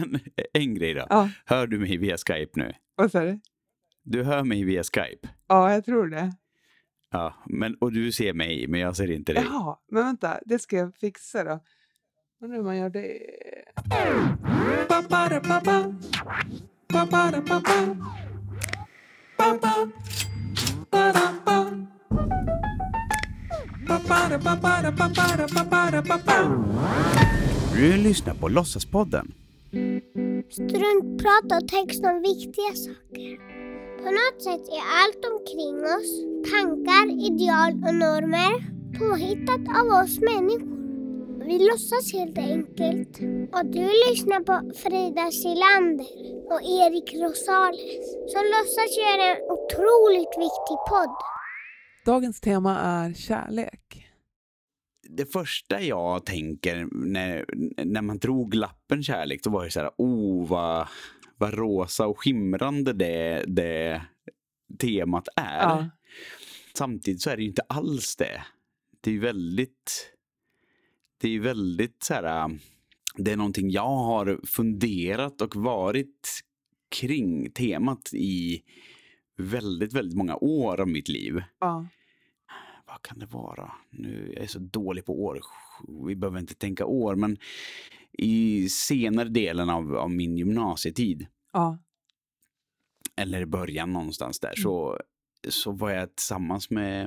Men en grej då. Ja, Hör du mig via Skype nu? vad sa du? Du hör mig via Skype? Ja, jag tror det. Ja, men, och du ser mig, men jag ser inte dig. Jaha, men vänta, det ska jag fixa då. Undrar hur man gör det. Du lyssnar på Låtsaspodden. Struntprat och text om viktiga saker. På något sätt är allt omkring oss, tankar, ideal och normer, påhittat av oss människor. Vi låtsas helt enkelt. Och du lyssnar på Frida Silander och Erik Rosales som låtsas göra en otroligt viktig podd. Dagens tema är kärlek. Det första jag tänker när, när man drog lappen kärlek, då var det så här, oh vad, vad rosa och skimrande det, det temat är. Ja. Samtidigt så är det ju inte alls det. Det är ju väldigt, det är väldigt så här, det är någonting jag har funderat och varit kring temat i väldigt, väldigt många år av mitt liv. Ja. Vad kan det vara? Nu jag är så dålig på år. Vi behöver inte tänka år, men i senare delen av, av min gymnasietid, Ja. eller i början någonstans där, så, så var jag tillsammans med,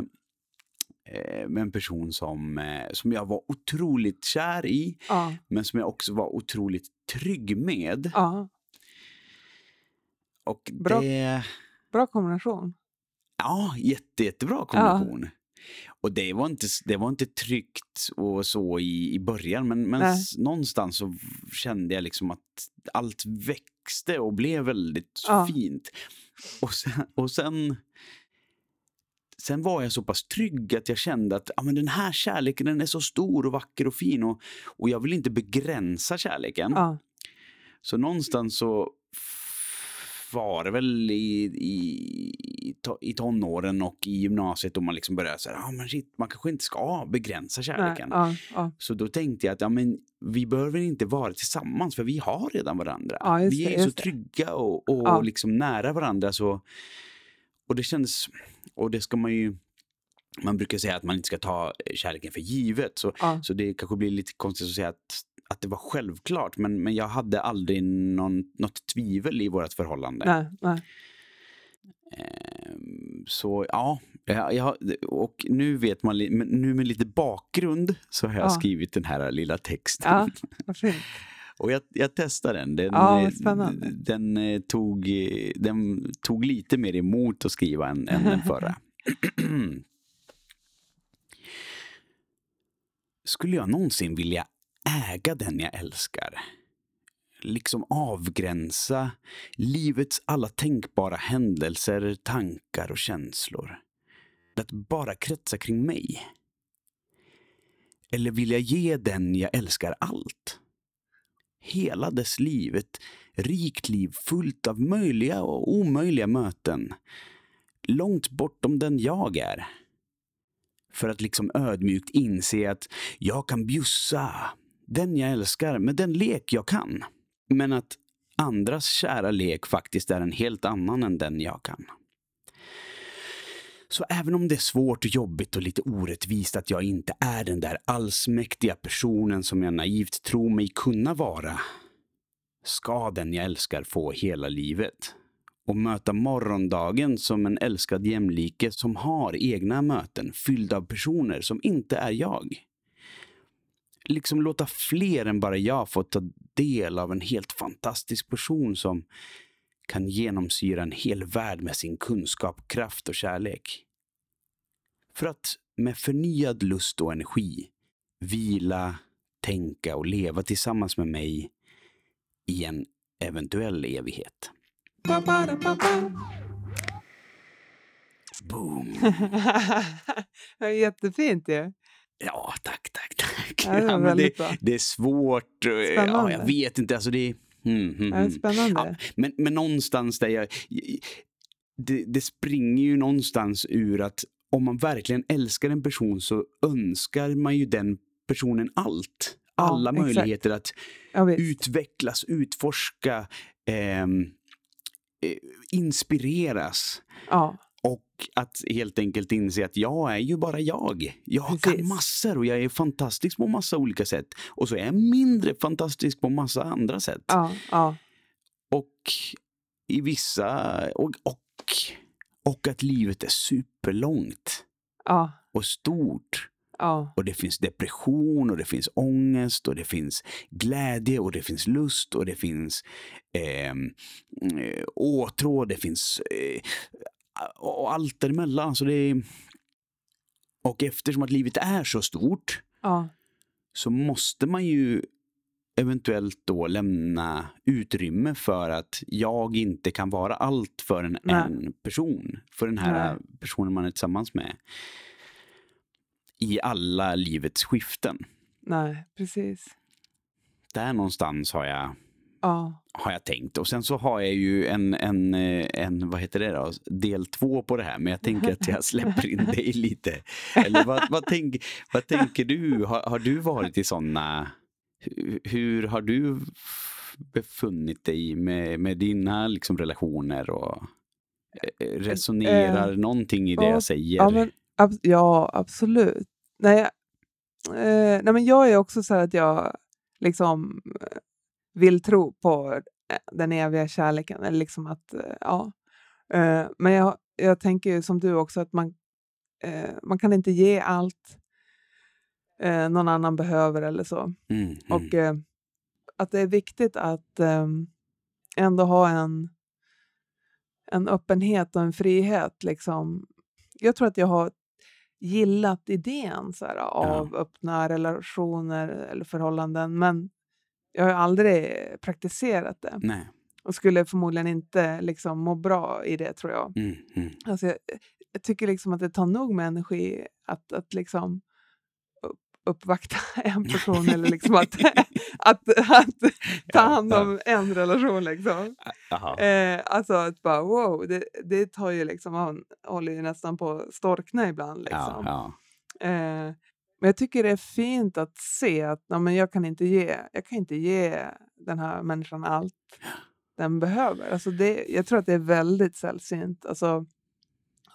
eh, med en person som, eh, som jag var otroligt kär i, Ja. men som jag också var otroligt trygg med. ja. Och Bra. det... Bra kombination. Ja, jätte, jättebra kombination. Och det var, inte, det var inte tryggt och så i, i början, men, men Nej. någonstans så kände jag liksom att allt växte och blev väldigt Ja. fint. Och sen, och sen, sen var jag så pass trygg att jag kände att ja, men den här kärleken den är så stor och vacker och fin och, och jag vill inte begränsa kärleken. Ja. Så någonstans så var det väl i, i, i tonåren och i gymnasiet då man liksom började säga, ah, men shit, man kanske inte ska begränsa Nej. kärleken. Ja. Ja. Så då tänkte jag att ja, men vi behöver inte vara tillsammans för vi har redan varandra. Ja, vi det, är så det. trygga och, och liksom nära varandra. Så, och det känns, och det ska man ju, man brukar säga att man inte ska ta kärleken för givet. Så, Ja. så det kanske blir lite konstigt att säga att, att det var självklart. Men, men jag hade aldrig någon, något tvivel i vårt förhållande. Nej. Nej. Ehm, Så ja, jag, och nu vet man, nu med lite bakgrund så har jag Ja. skrivit den här lilla texten. Ja. Och jag, jag testade den. Den, Ja, den, eh, tog, eh, den tog lite mer emot att skriva än, än den förra. Skulle jag någonsin vilja äga den jag älskar? Liksom avgränsa livets alla tänkbara händelser, tankar och känslor. Att bara kretsa kring mig? Eller vill jag ge den jag älskar allt? hela dess liv. Ett rikt liv fullt av möjliga och omöjliga möten. Långt bortom den jag är. För att liksom ödmjukt inse att jag kan bjussa den jag älskar med den lek jag kan. Men att andras kära lek faktiskt är en helt annan än den jag kan. Så även om det är svårt och jobbigt och lite orättvist att jag inte är den där allsmäktiga personen som jag naivt tror mig kunna vara, ska den jag älskar få hela livet. Och möta morgondagen som en älskad jämlike som har egna möten fyllda av personer som inte är jag. Liksom låta fler än bara jag få ta del av en helt fantastisk person som kan genomsyra en hel värld med sin kunskap, kraft och kärlek. För att med förnyad lust och energi vila, tänka och leva tillsammans med mig i en eventuell evighet. Boom! Jättefint ju. Ja, tack, tack, tack. Ja, det men väldigt det, det är svårt. eh, Ja, Spännande. jag vet inte. Alltså det är... Mm, mm, Ja, mm. spännande. Ja, men, men någonstans där jag... Det, det springer ju någonstans ur att om man verkligen älskar en person så önskar man ju den personen allt. alla exakt. möjligheter att Ja, utvecklas, utforska, ehm, eh, inspireras. Ja, Och att helt enkelt inse att jag är ju bara jag. Jag kan Precis. massor och jag är fantastisk på massa olika sätt. Och så är jag mindre fantastisk på massa andra sätt. ja, ja, Och i vissa... Och, och, och att livet är superlångt ja, och stort. ja, Och det finns depression och det finns ångest och det finns glädje och det finns lust och det finns ehm, eh, åtrå det finns eh, och allt däremellan. Så det är, och eftersom att livet är så stort ja, så måste man ju eventuellt då lämna utrymme för att jag inte kan vara allt för en, en person. För den här Nej. personen man är tillsammans med. I alla livets skiften. nej, precis. Där någonstans har jag, Ja, har jag tänkt. Och sen så har jag ju en, en, eh, en vad heter det då, del två på det här. Men jag tänker att jag släpper in dig lite. Eller vad, vad, tänk, vad tänker du? Har, har du varit i sådana... Hur, hur har du befunnit dig med, med dina liksom, relationer? och eh, Resonerar någonting i det ja, jag säger? ja, men, ab- ja absolut. Nej, jag- eh, nej, men jag är också så här att jag liksom eh, vill tro på eh, den eviga kärleken. Eller liksom att, eh, ja. Eh, men jag, jag tänker ju som du också att man, man kan inte ge allt någon annan behöver eller så. Mm, mm. Och eh, att det är viktigt att eh, ändå ha en, en öppenhet och en frihet. Liksom. Jag tror att jag har gillat idén så här, av öppna relationer eller förhållanden men jag har aldrig praktiserat det Nej. och skulle förmodligen inte liksom, må bra i det tror jag. Mm, mm. Alltså, jag, jag tycker liksom att det tar nog med energi att, att liksom upp, uppvakta en person eller liksom att, att, att ta hand om en relation. Liksom. Eh, alltså att bara wow, det, det tar ju liksom, man håller ju nästan på att storkna ibland. Ja, Liksom. ja. Eh, men jag tycker det är fint att se att nej, men jag, kan inte ge, jag kan inte ge den här människan allt den behöver. Alltså det, jag tror att det är väldigt sällsynt. Alltså,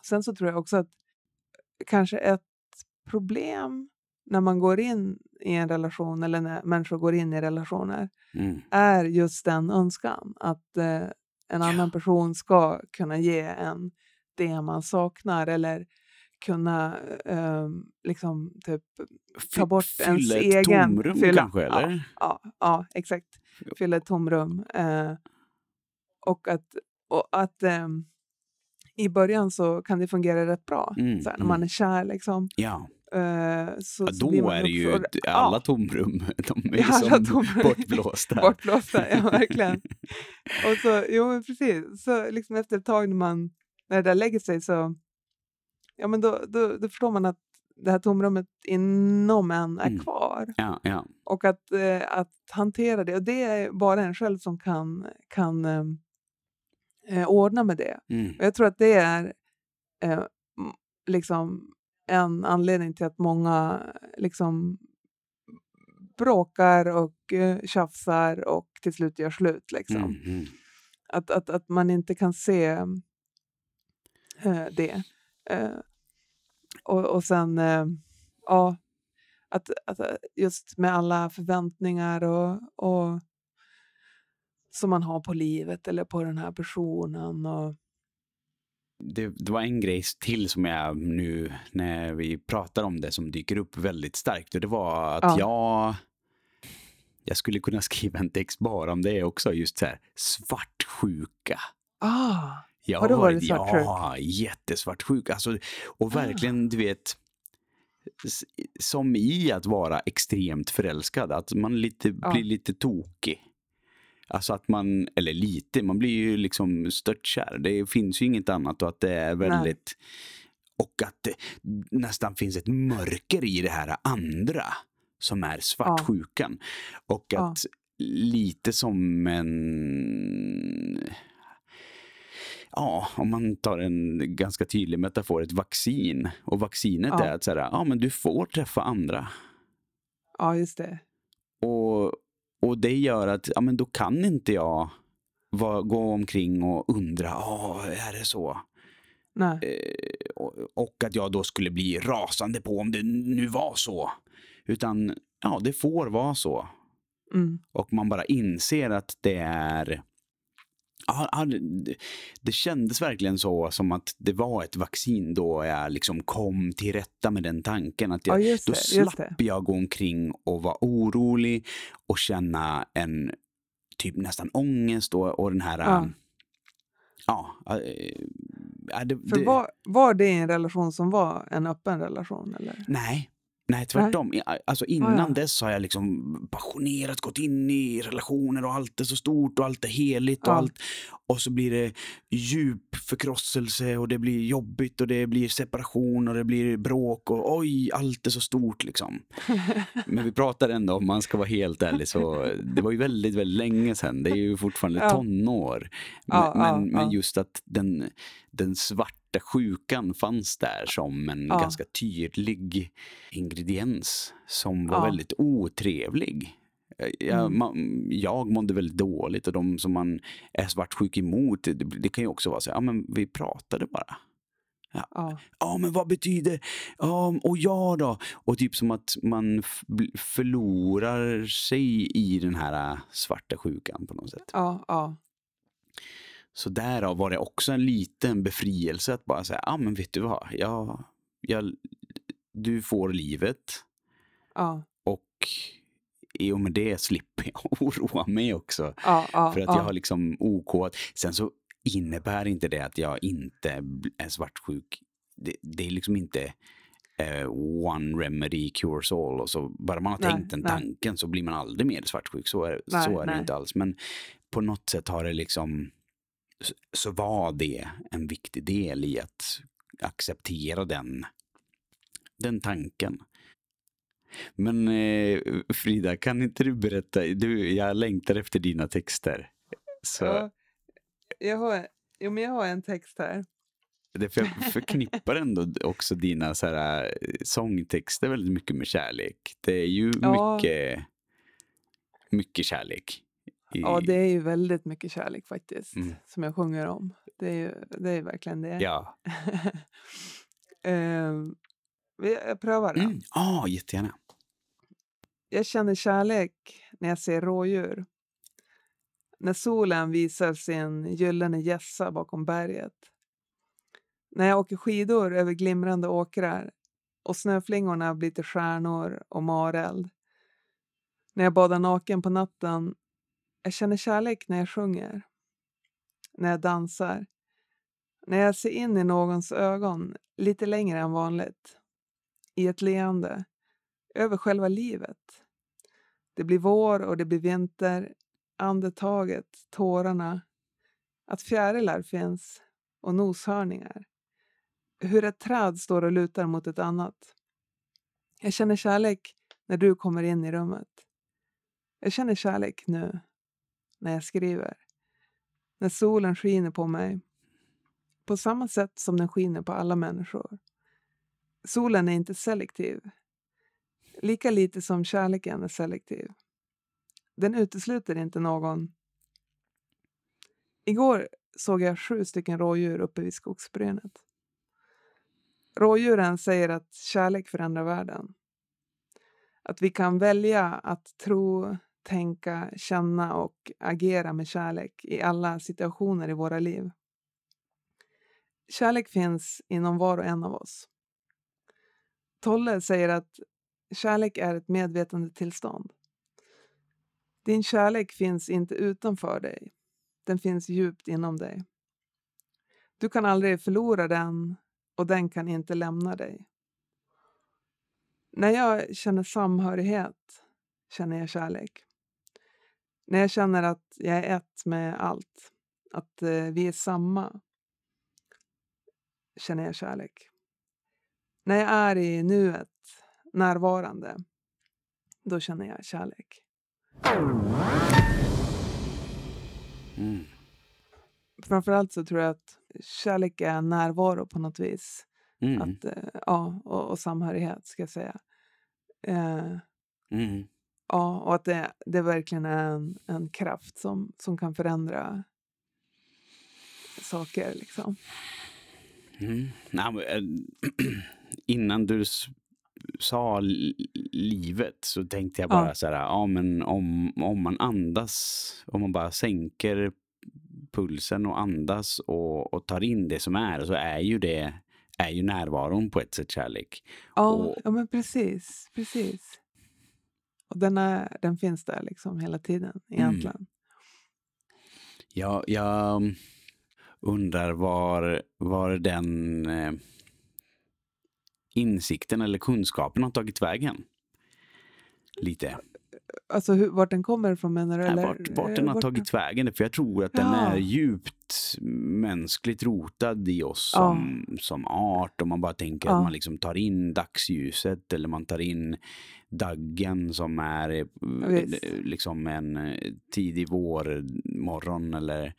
sen så tror jag också att kanske ett problem när man går in i en relation eller när människor går in i relationer Mm. är just den önskan att eh, en annan person ska kunna ge en det man saknar eller kunna eh, liksom typ ta bort ens Fylla ett egen... tomrum fylla- kanske, eller? Ja, ja, ja exakt. Fylla ett tomrum. Eh, och att, och att ehm, i början så kan det fungera rätt bra. Mm, så här, när mm. man är kär liksom. Ja, Eh, så, ja så då man är det ju alla ja, tomrum. De är Alla som tomrum. bortblåsta. bortblåsta. Ja, verkligen. och så, jo, men precis. Så liksom efter ett tag när, man, när det där lägger sig så ja, men då, då, då förstår man att det här tomrummet inom en är Mm. kvar. Ja, ja. Och att, eh, att hantera det. Och det är bara en själv som kan, kan eh, eh, ordna med det. Mm. Och jag tror att det är eh, liksom en anledning till att många liksom bråkar och eh, tjafsar och till slut gör slut. Liksom. Mm. Mm. Att, att, att man inte kan se eh, det. Eh, och, och sen, eh, ja, att, att eh, just med alla förväntningar och, och som man har på livet eller på den här personen. Och, Det, det var en grej till som jag nu, när vi pratar om det, som dyker upp väldigt starkt. Och det var att Ja. jag... Jag skulle kunna skriva en text bara om det också, just så här svartsjuka. ah, Jag Har du varit svartsjuk? Ja, jättesvartsjuk. Alltså, och Ah. verkligen, du vet, som i att vara extremt förälskad. Att man lite, Ja. blir lite tokig. Alltså att man, eller lite, man blir ju liksom störtkär. Det finns ju inget annat och att det är Nej. väldigt... Och att det nästan finns ett mörker i det här andra som är svartsjukan. Och Ja. att lite som en... Ja, om man tar en ganska tydlig metafor, ett vaccin. Och vaccinet Ja. är att så här, ja, men du får träffa andra. ja, just det. och, och det gör att ja, men då kan inte jag va, gå omkring och undra, ah, är det så? Nej. Eh, och, och att jag då skulle bli rasande på om det nu var så. Utan ja, det får vara så. Mm. Och man bara inser att det är Det- kändes verkligen så som att det var ett vaccin då jag liksom kom till rätta med den tanken. Att jag, Ja, då det. Just slapp jag gå omkring och vara orolig och känna en typ nästan ångest och, och den här... Ja. Ja. ja, ja, det, För var, var det en relation som var en öppen relation? Eller? Nej. Nej, tvärtom. I- Alltså innan Ah, ja. dess har jag liksom passionerat gått in i relationer och allt är så stort och allt är heligt och Ja. allt. Och så blir det djup förkrosselse och det blir jobbigt och det blir separation och det blir bråk och oj, allt är så stort liksom. Men vi pratar ändå, om man ska vara helt ärlig, så det var ju väldigt, väldigt länge sedan. Det är ju fortfarande Ja. tonår. Men, men, men just att den, den svarta sjukan fanns där som en Ja. ganska tydlig ingrediens som var Ja. väldigt otrevlig. Jag, Mm. man, jag mådde väldigt dåligt och de som man är svartsjuk emot, det, det kan ju också vara så här, ja men vi pratade bara. Ja. Ja, men vad betyder... Ja, och jag då? Och typ som att man förlorar sig i den här äh, svarta sjukan på något sätt. Ja, ja. Så därav var det också en liten befrielse att bara säga, ja men vet du vad, jag, jag, du får livet ja, och i och med det slipper jag oroa mig också. ja, ja, För att ja. jag har liksom OK. Sen så innebär inte det att jag inte är svartsjuk. Det, det är liksom inte eh, one remedy cures all. Och så bara man har Nej, tänkt den nej. tanken så blir man aldrig mer svartsjuk. Så är, Nej, så är det inte alls. Men på något sätt har det liksom så- var det en viktig del i att acceptera den, den tanken. Men eh, Frida, kan inte du berätta? Du, jag längtar efter dina texter. Så Ja, jag, har, jo, men jag har en text här. det för jag förknippar ändå också dina så här, eh, sångtexter väldigt mycket med kärlek. Det är ju Ja. mycket, mycket kärlek. I- Ja, det är ju väldigt mycket kärlek faktiskt, Mm. som jag sjunger om. Det är ju det är verkligen det. Ja. Vi- jag prövar det. Mm. Ah, jättegärna. Jag känner kärlek när jag ser rådjur. När solen visar sin gyllene gässa bakom berget. När jag åker skidor över glimrande åkrar och snöflingorna blir till stjärnor och mareld. När jag badar naken på natten. Jag känner kärlek när jag sjunger. När jag dansar. När jag ser in i någons ögon lite längre än vanligt. I ett leende. Över själva livet. Det blir vår och det blir vinter. Andetaget, tårarna. Att fjärilar finns och noshörningar. Hur ett träd står och lutar mot ett annat. Jag känner kärlek när du kommer in i rummet. Jag känner kärlek nu, när jag skriver. När solen skiner på mig. På samma sätt som den skiner på alla människor. Solen är inte selektiv. Lika lite som kärleken är selektiv. Den utesluter inte någon. Igår såg jag sju stycken rådjur uppe vid skogsbrynet. Rådjuren säger att kärlek förändrar världen. Att vi kan välja att tro, tänka, känna och agera med kärlek i alla situationer i våra liv. Kärlek finns inom var och en av oss. Tolle säger att kärlek är ett medvetande tillstånd. Din kärlek finns inte utanför dig. Den finns djupt inom dig. Du kan aldrig förlora den och den kan inte lämna dig. När jag känner samhörighet känner jag kärlek. När jag känner att jag är ett med allt, att eh, vi är samma, känner jag kärlek. När jag är i nuet, närvarande, då känner jag kärlek. Mm. Framförallt så tror jag att kärlek är närvaro på något vis. Mm. Att, eh, ja, och, och samhörighet ska jag säga. Eh, Mm. Ja, och att det, det verkligen är en, en kraft som, som kan förändra saker. Liksom. Mm. Men, äh, innan du sa li- livet så tänkte jag bara Ja. så här, ja men om, om man andas, om man bara sänker pulsen och andas och, och tar in det som är, så är ju det är ju närvaron på ett sätt kärlek. Ja, Och- ja men precis. precis. Och den, är, den finns där liksom hela tiden egentligen. Jag, jag undrar var, var den eh, insikten eller kunskapen har tagit vägen. Lite. Alltså hur, vart den kommer ifrån menar du? Eller, vart, vart eh, den har vart tagit vägen. För jag tror att den Ja. är djupt mänskligt rotad i oss Ja. som, som art. Om man bara tänker Ja. att man liksom tar in dagsljuset eller man tar in daggen som är eh, Visst. liksom en eh, tidig vårmorgon eller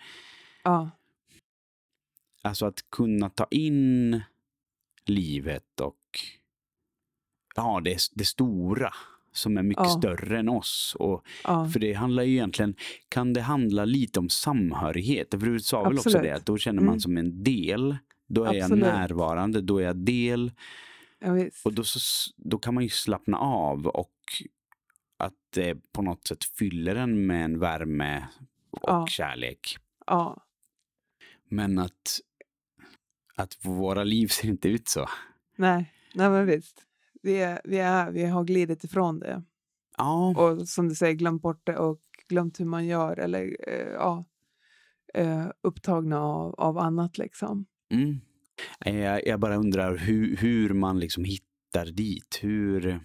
Ja, Alltså att kunna ta in livet och ja, det, det stora som är mycket Ja. större än oss. Och, ja, för det handlar ju egentligen, kan det handla lite om samhörighet? För du sa väl också Absolut. det, att då känner man Mm. som en del. Då är Absolut. jag närvarande, då är jag del. ja. Och då, så, då kan man ju slappna av och att det på något sätt fyller en med en värme och kärlek. Ja, Men att, att våra liv ser inte ut så. nej, nej men visst. Vi, är, vi, är, vi har glidit ifrån det. Ja, Och som du säger, glömt bort det och glömt hur man gör. Eller eh, ja, eh, upptagna av, av annat liksom. mm. jag, jag bara undrar hur, hur man liksom hittar dit. Hur,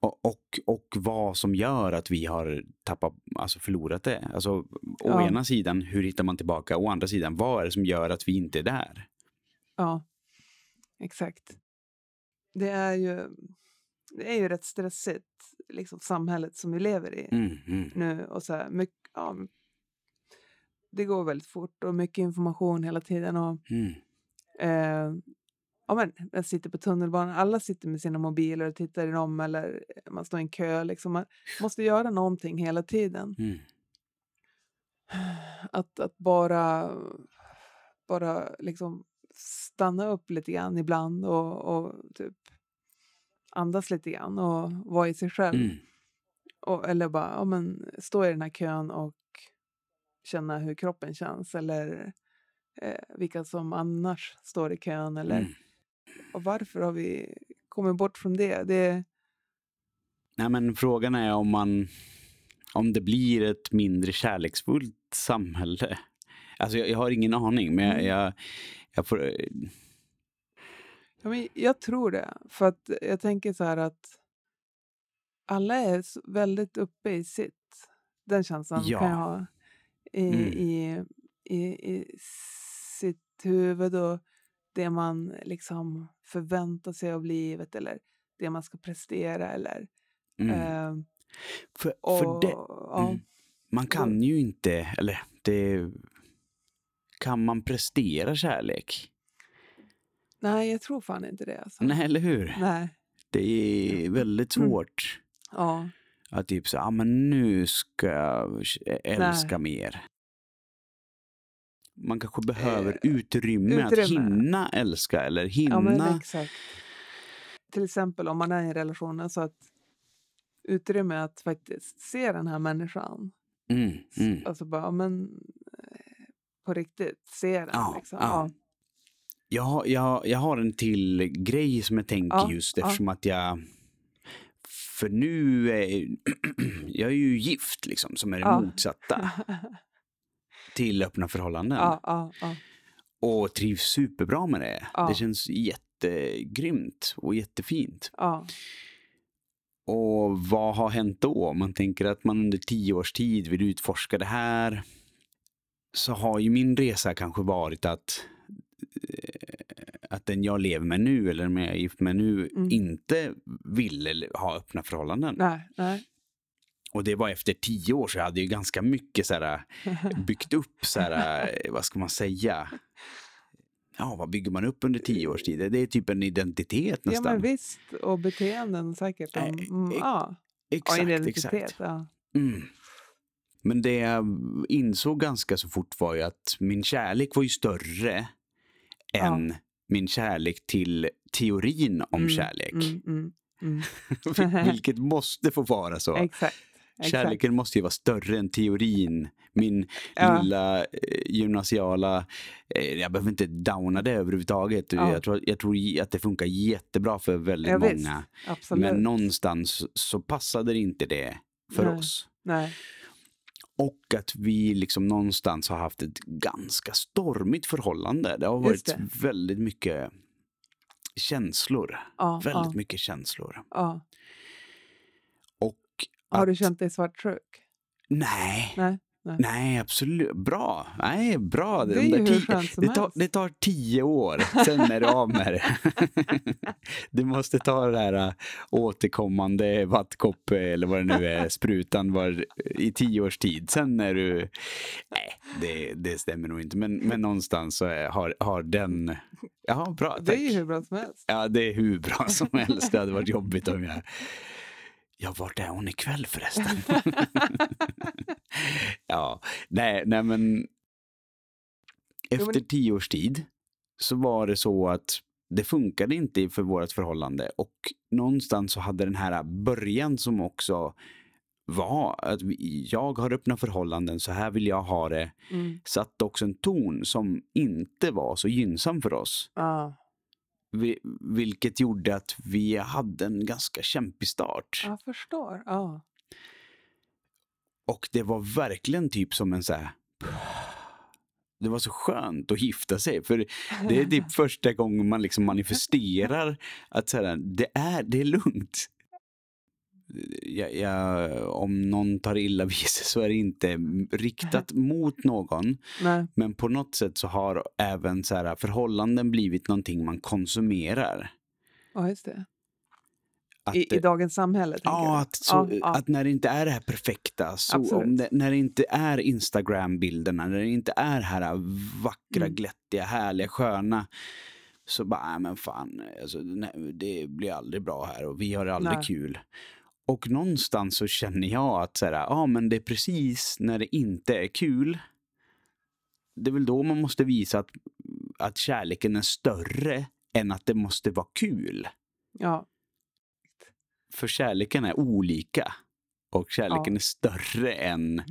och, och, och vad som gör att vi har tappat, alltså förlorat det. Alltså, å Ja. ena sidan, hur hittar man tillbaka? Å andra sidan, vad är det som gör att vi inte är där? Ja, exakt. Det är ju, det är ju rätt stressigt, liksom samhället som vi lever i Mm, mm, nu. Och så här, mycket, ja, det går väldigt fort och mycket information hela tiden. Och, mm. eh, ja, men, jag sitter på tunnelbanan, alla sitter med sina mobiler och tittar i dem eller man står i en kö. Liksom. Man måste göra någonting hela tiden. Mm. Att, att bara, bara liksom stanna upp lite grann ibland och, och typ andas lite grann och vara i sig själv. Mm. Och, eller bara ja, men, stå i den här kön och känna hur kroppen känns. Eller eh, vilka som annars står i kön. Eller, Mm. Och varför har vi kommit bort från det? det Nej, men frågan är om man om det blir ett mindre kärleksfullt samhälle. Alltså jag, jag har ingen aning, men jag, Mm. jag, jag får... Ja, men jag tror det. För att jag tänker så här att alla är väldigt uppe i sitt. Den känslan Ja. kan jag ha. I, Mm. i, i, I sitt huvud och det man liksom förväntar sig av livet eller det man ska prestera. Eller, Mm. eh, för, och, för det, ja, mm. Man kan ju inte, eller det... Kan man prestera kärlek? Nej, jag tror fan inte det. Alltså. Nej, eller hur? Nej. Det är väldigt Mm. svårt Ja. att typ så, ah, men nu ska jag älska mer. Man kanske behöver utrymme, att Eh, utrymme. hinna älska eller hinna. Ja. Till exempel om man är i en relation, alltså att utrymme att faktiskt se den här människan. Mm, mm. Alltså bara, men på riktigt, se den. Ja, liksom. ja. Ja. Jag, har- jag, jag har en till grej som jag tänker Ja, just ja. eftersom att jag... För nu är jag är ju gift liksom, som är det Ja. motsatta till öppna förhållanden. ja, ja, ja. Och trivs superbra med det. Ja. Det känns jättegrymt och jättefint. ja. Och vad har hänt då? Man tänker att man under tio års tid vill utforska det här. Så har ju min resa kanske varit att eh, att den jag lever med nu, eller den jag är gift med nu, Mm. inte vill ha öppna förhållanden. Nej, nej. Och det var efter tio år, så jag hade ju ganska mycket så här, byggt upp, så här, eh, vad ska man säga? Ja, vad bygger man upp under tio års tid? Det är typ en identitet Ja, nästan. men visst. Och beteenden säkert. Om, Eh, mm, ja. Exakt, identitet. exakt. Ja. Mm. Men det jag insåg ganska så fort var ju att min kärlek var ju större Ja. än min kärlek till teorin om Mm, kärlek. Mm, mm, mm. Vilket måste få vara så. Exakt. exakt. Kärleken måste ju vara större än teorin. Min Ja. lilla eh, gymnasiala, eh, jag behöver inte downa det överhuvudtaget. Ja. Jag, tror, jag tror att det funkar jättebra för väldigt Ja, många. Men någonstans så passade det inte det för Nej. oss. Nej. Och att vi liksom någonstans har haft ett ganska stormigt förhållande. Det har varit väldigt mycket känslor. Ja, Väldigt ja, mycket känslor. ja. Och Har du att- känt dig svartsjuk? Nej. Nej. Nej, absolut. Bra. Nej, bra. Det De där tio- det, tar, det tar tio år, sen är du av med det. Du måste ta det här äh, återkommande vattkopp eller vad det nu är, sprutan var, i tio års tid. Sen är du... Nej, det, det stämmer nog inte. Men, men någonstans så är, har, har den... Ja, bra. Det är Tack. ju hur bra som helst. Ja, det är hur bra som helst. Det hade varit jobbigt om jag... Ja, vart är hon ikväll förresten? ja, nej, nej men... Efter tio års tid så var det så att det funkade inte för vårt förhållande och någonstans så hade den här början som också var att jag har öppna förhållanden, så här vill jag ha det, Mm. satte också en ton som inte var så gynnsam för oss. Ja. Vi, vilket gjorde att vi hade en ganska kämpig start. Jag förstår. Ja. Och det var verkligen typ som en så här... Det var så skönt att gifta sig. För det är typ första gången man liksom manifesterar att så här, det, är, det är lugnt. Jag, jag, om någon tar illa vid sig så är det inte riktat mot någon. Nej. Men på något sätt så har även så här, förhållanden blivit någonting man konsumerar. Ja, just det. Att I, I dagens samhälle, Ja, att, så, Ja, ja. att när det inte är det här perfekta, så det, när det inte är Instagram-bilderna, när det inte är här vackra, Mm. glättiga, härliga, sköna, så bara, nej men fan, alltså, nej, det blir aldrig bra här och vi har aldrig Nej. kul. Och någonstans så känner jag att så här, ja men det är precis när det inte är kul, det är väl då man måste visa att, att kärleken är större än att det måste vara kul. Ja. För kärleken är olika. Och kärleken Ja. är större än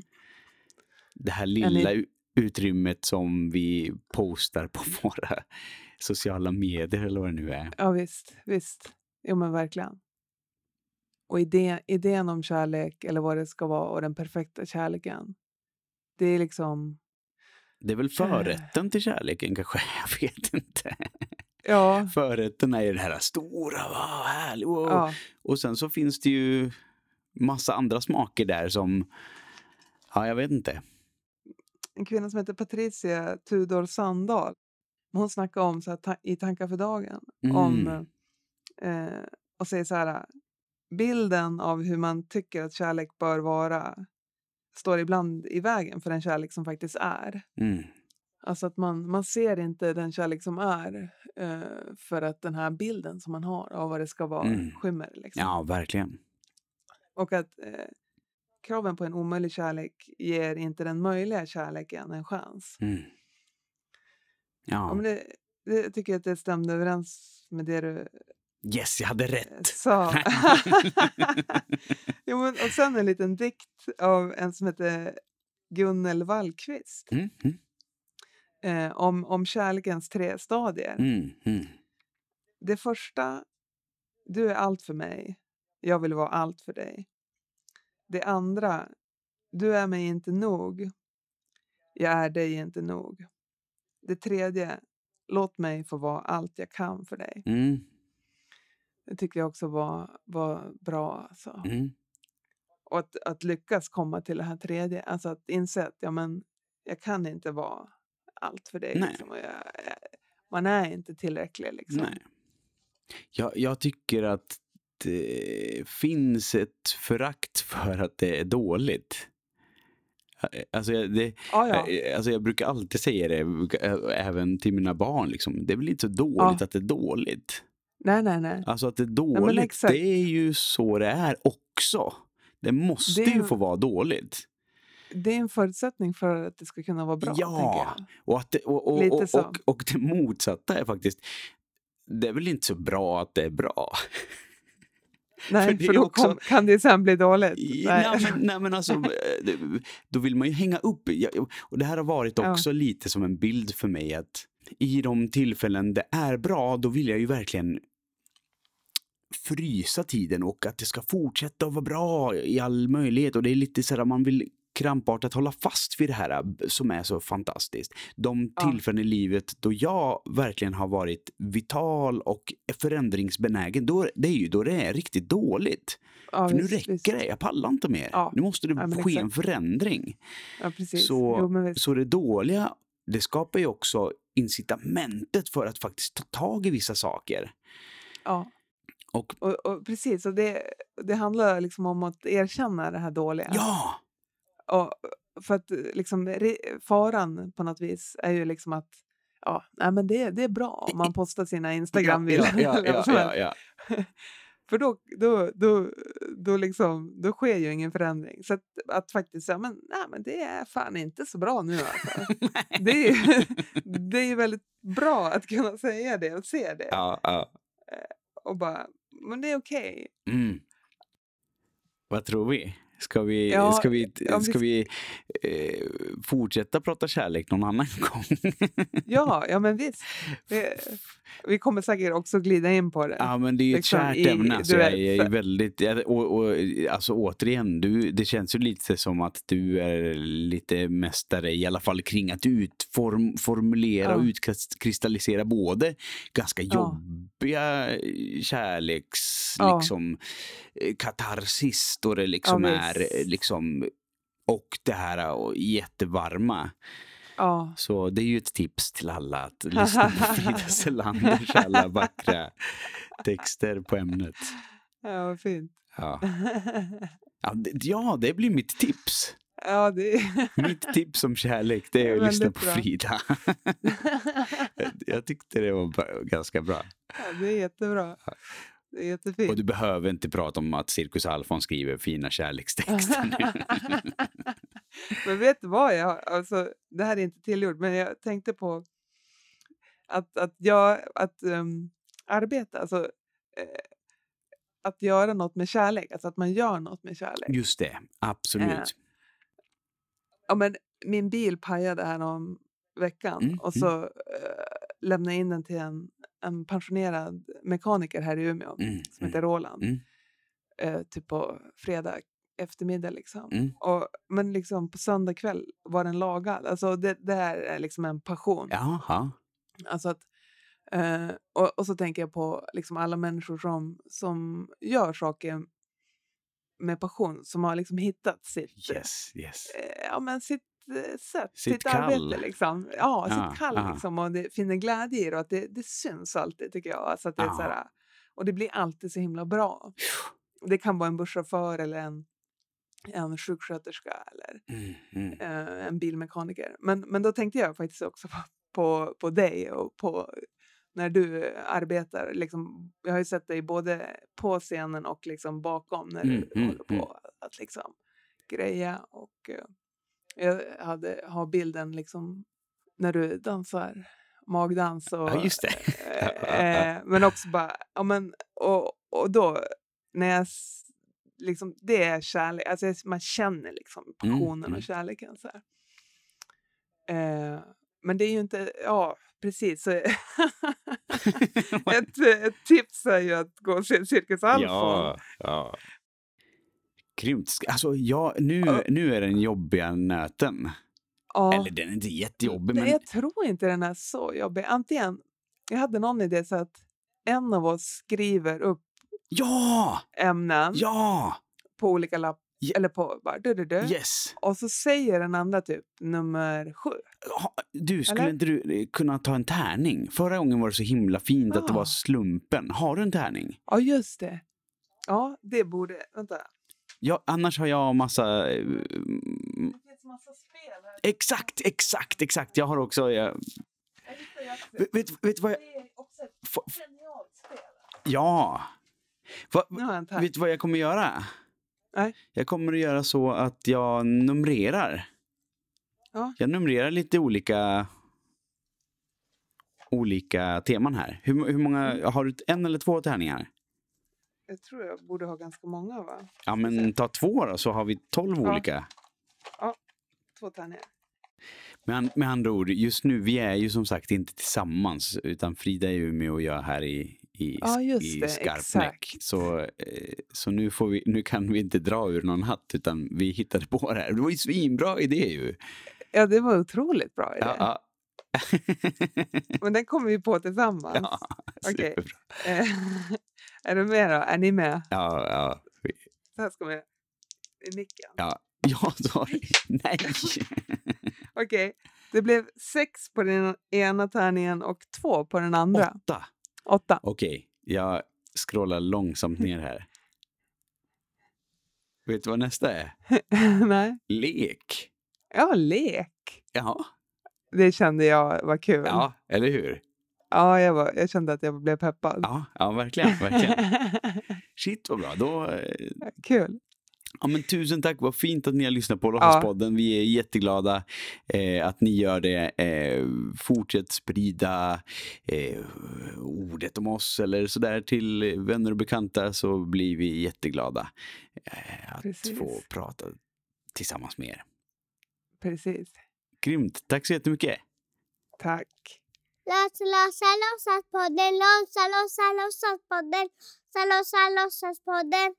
det här lilla utrymmet som vi postar på våra sociala medier eller vad det nu är. ja, visst. Visst. Jo, men verkligen. Och idén, idén om kärlek, eller vad det ska vara, och den perfekta kärleken. Det är liksom... Det är väl förrätten till kärleken kanske? Jag vet inte. Ja. Förrätten är ju det här stora, wow, härligt. Wow. ja. Och sen så finns det ju massa andra smaker där som, ja jag vet inte. En kvinna som heter Patricia Tudor Sandahl. Hon snackar om så här, ta- i Tankar för dagen. Om, Mm. eh, och säger så här. Bilden av hur man tycker att kärlek bör vara står ibland i vägen för den kärlek som faktiskt är. Mm. Alltså att man, man ser inte den kärlek som är eh, för att den här bilden som man har av vad det ska vara Mm. skymmer. Liksom. Ja, verkligen. Och att eh, kraven på en omöjlig kärlek ger inte den möjliga kärleken en chans. Mm. Ja, Ja, det, det tycker jag att det stämde överens med det du yes, jag hade eh, rätt. sa. jo, men, och sen en liten dikt av en som heter Gunnel Wallqvist Mm, mm, eh, om, om kärlekens tre stadier. mm, mm. Det första, du är allt för mig. Jag vill vara allt för dig. Det andra, du är mig inte nog. Jag är dig inte nog. Det tredje, låt mig få vara allt jag kan för dig. Det tyckte jag också var, var bra. Alltså. mm. Och att, att lyckas komma till det här tredje, alltså att inse att ja, men, jag kan inte vara allt för dig. Liksom, och jag, man är inte tillräcklig. Liksom. Nej. Jag, jag tycker att det finns ett förakt för att det är dåligt. Alltså, jag- det, Ja, ja. alltså jag brukar alltid säga det, eh, även till mina barn. Liksom. Det är väl inte så dåligt Ja. att det är dåligt. Nej, nej, nej. Alltså att det är dåligt, exakt. det är ju så det är också. Det måste Det är ju få vara dåligt. Det är en förutsättning för att det ska kunna vara bra. Ja. Och, att det, och, och, Lite och, och, och det motsatta är faktiskt, det är väl inte så bra att det är bra. Nej, För för, då också- kom, kan det sen bli dåligt. Nej. Nej, men, nej, men alltså, eh, då vill man ju hänga upp. Och det här har varit Ja. också lite som en bild för mig att i de tillfällen det är bra, då vill jag ju verkligen frysa tiden och att det ska fortsätta att vara bra i all möjlighet. Och det är lite så här, man vill krampartat hålla fast vid det här eh, som är så fantastiskt. De Ja. tillfällen i livet då jag verkligen har varit vital och förändringsbenägen, då, det är ju då det är riktigt dåligt. ja, För nu visst, räcker visst. det, jag pallar inte mer. Ja. Nu måste det Ja, ske exakt. en förändring. Ja. Så- Jo. Så det dåliga, det skapar ju också incitamentet för att faktiskt ta tag i vissa saker. Ja. Och Och, och precis, och det, det handlar liksom om att erkänna det här dåliga. ja, Och för att liksom, re- faran på något vis är ju liksom att ja, nej, men det, det är bra om man postar sina Instagram-bilder. ja, ja, ja, För då, då, då, då, liksom, då sker ju ingen förändring. Så att, att faktiskt säga, men, nej, men det är fan inte så bra nu alltså. det, är ju, det är väldigt bra att kunna säga det och se det. ja, ja. Och bara, men det är okej. Mm. Vad tror vi? Ska vi, Ja, ska vi, ja, ska vi- eh, fortsätta prata kärlek någon annan gång? Ja, ja men visst. Vi, vi kommer säkert också glida in på det. Ja, men det är ju ett Liksom kärt i- ämne. Alltså, jag är för- väldigt, och, och, alltså återigen, du, det känns ju lite som att du är lite mästare i alla fall kring att utform, formulera och Ja. utkristallisera både ganska Ja. jobbiga kärleks, Ja. liksom, eh, katarsis då det liksom Ja, är visst. eh, liksom och det här och jättevarma. Ja, Så det är ju ett tips till alla att lyssna på Frida Selanders alla vackra texter på ämnet. ja vad fint. Ja. Ja, det, ja, det blir mitt tips. Ja, det Mitt tips om kärlek, det är att lyssna på bra. Frida. Jag tyckte det var ganska bra. ja, det är jättebra. Det är Och jättefint. du behöver inte prata om att Cirkus Alfons skriver fina kärlekstexter men vet du vad? Jag, alltså, det här är inte tillgjort, men jag tänkte på att, att, jag, att um, arbeta, alltså eh, att göra något med kärlek, alltså att man gör något med kärlek. Just det, absolut. Eh, Ja, men min bil pajade här om veckan Mm, och så eh, lämnade jag in den till en, en pensionerad mekaniker här i Umeå Mm, som mm, heter Roland. mm. Eh, typ på fredag eftermiddag liksom. Mm. Och, men liksom på söndag kväll var den lagad. Alltså det, det här är liksom en passion. Jaha. Alltså att, eh, och, och så tänker jag på liksom alla människor som, som gör saker med passion, som har liksom hittat sitt, Yes, yes. eh, ja, men sitt sätt, Sitt sitt, arbete. Liksom. Ja, Ja, sitt kall ja. liksom, och det finner glädje i det och att det, det syns alltid tycker jag. Alltså att det är Ja. så här, och det blir alltid så himla bra. Det kan vara en busschaufför eller en, en sjuksköterska eller Mm, mm. eh, en bilmekaniker. Men, men då tänkte jag faktiskt också på, på, på dig och på när du arbetar. Liksom, jag har ju sett dig både på scenen och liksom bakom när Mm, du mm, håller på att liksom greja. Och, eh, jag hade, har bilden liksom när du dansar magdans. Och, Ja, just det. eh, eh, men också bara, ja men, och, och då när jag liksom, det är kärlek, alltså man känner liksom passionen mm. och kärleken så. Eh, men det är ju inte, ja precis. Så ett, ett tips är ju att gå och se Cirkus Alfons. Ja, ja. Grymt. Alltså, ja, nu, Ja. nu är den jobbiga nöten. Ja. Eller den är inte jättejobbig, men Jag tror inte den är så jobbig. Antingen, jag hade någon idé så att en av oss skriver upp ja, ämnen ja, på olika lapp, Ja. eller på bara du, du, du. yes. Och så säger den andra typ nummer sju. Du, skulle Eller? inte du eh, kunna ta en tärning? Förra gången var det så himla fint att det var Ah. slumpen. Har du en tärning? Ja, just det. Ja, det borde... Vänta. Ja, annars har jag massa... eh, mm, Det finns massa spel här. Exakt, exakt, exakt. Jag har också... Jag, Jag också- vet, vet, vet vad jag... Det är också ett Få- genialt spel. Ja. Va, jag tärning. vet du vad jag kommer göra? Nej. Jag kommer att göra så att jag numrerar. Ja. Jag numrerar lite olika olika teman här. Hur, hur många, Mm. har du en eller två tärningar? Jag tror jag borde ha ganska många va? Ja, men ta två då så har vi tolv Ja. olika. Två tärningar. Med, med andra ord, just nu, vi är ju som sagt inte tillsammans utan Frida är ju med och gör här i, i, Ja, i Skarpnäck. Så, eh, så nu, får vi, nu kan vi inte dra ur någon hatt utan vi hittade på det här. Det var ju svinbra idé ju. Ja, det var otroligt bra idé. Ja, ja. Men den kommer vi på tillsammans. ja, superbra. Eh, är du med då? Är ni med? Ja, ja. Så här ska. I micken. Ja, ja sorry. Nej! Okej. Det blev sex på den ena tärningen och två på den andra. Åtta. Åtta. Okej, jag scrollar långsamt ner här. Vet du vad nästa är? Nej. Lek. Ja, lek. Ja, Det kände jag var kul. ja eller hur? Ja, jag, var, jag kände att jag blev peppad. Ja, ja verkligen. verkligen. Shit vad bra. Då, eh, kul. ja, men tusen tack, vad fint att ni har lyssnat på Låtsaspodden. Vi är jätteglada eh, att ni gör det. Eh, fortsätt sprida eh, ordet om oss eller sådär till vänner och bekanta så blir vi jätteglada eh, att Precis. få prata tillsammans med er. Precis. Grymt, tack så jättemycket. Tack. Låtsa, låtsa, låtsaspodden. Låtsa, låtsa, låtsaspodden. Låtsa, låtsa, låtsaspodden.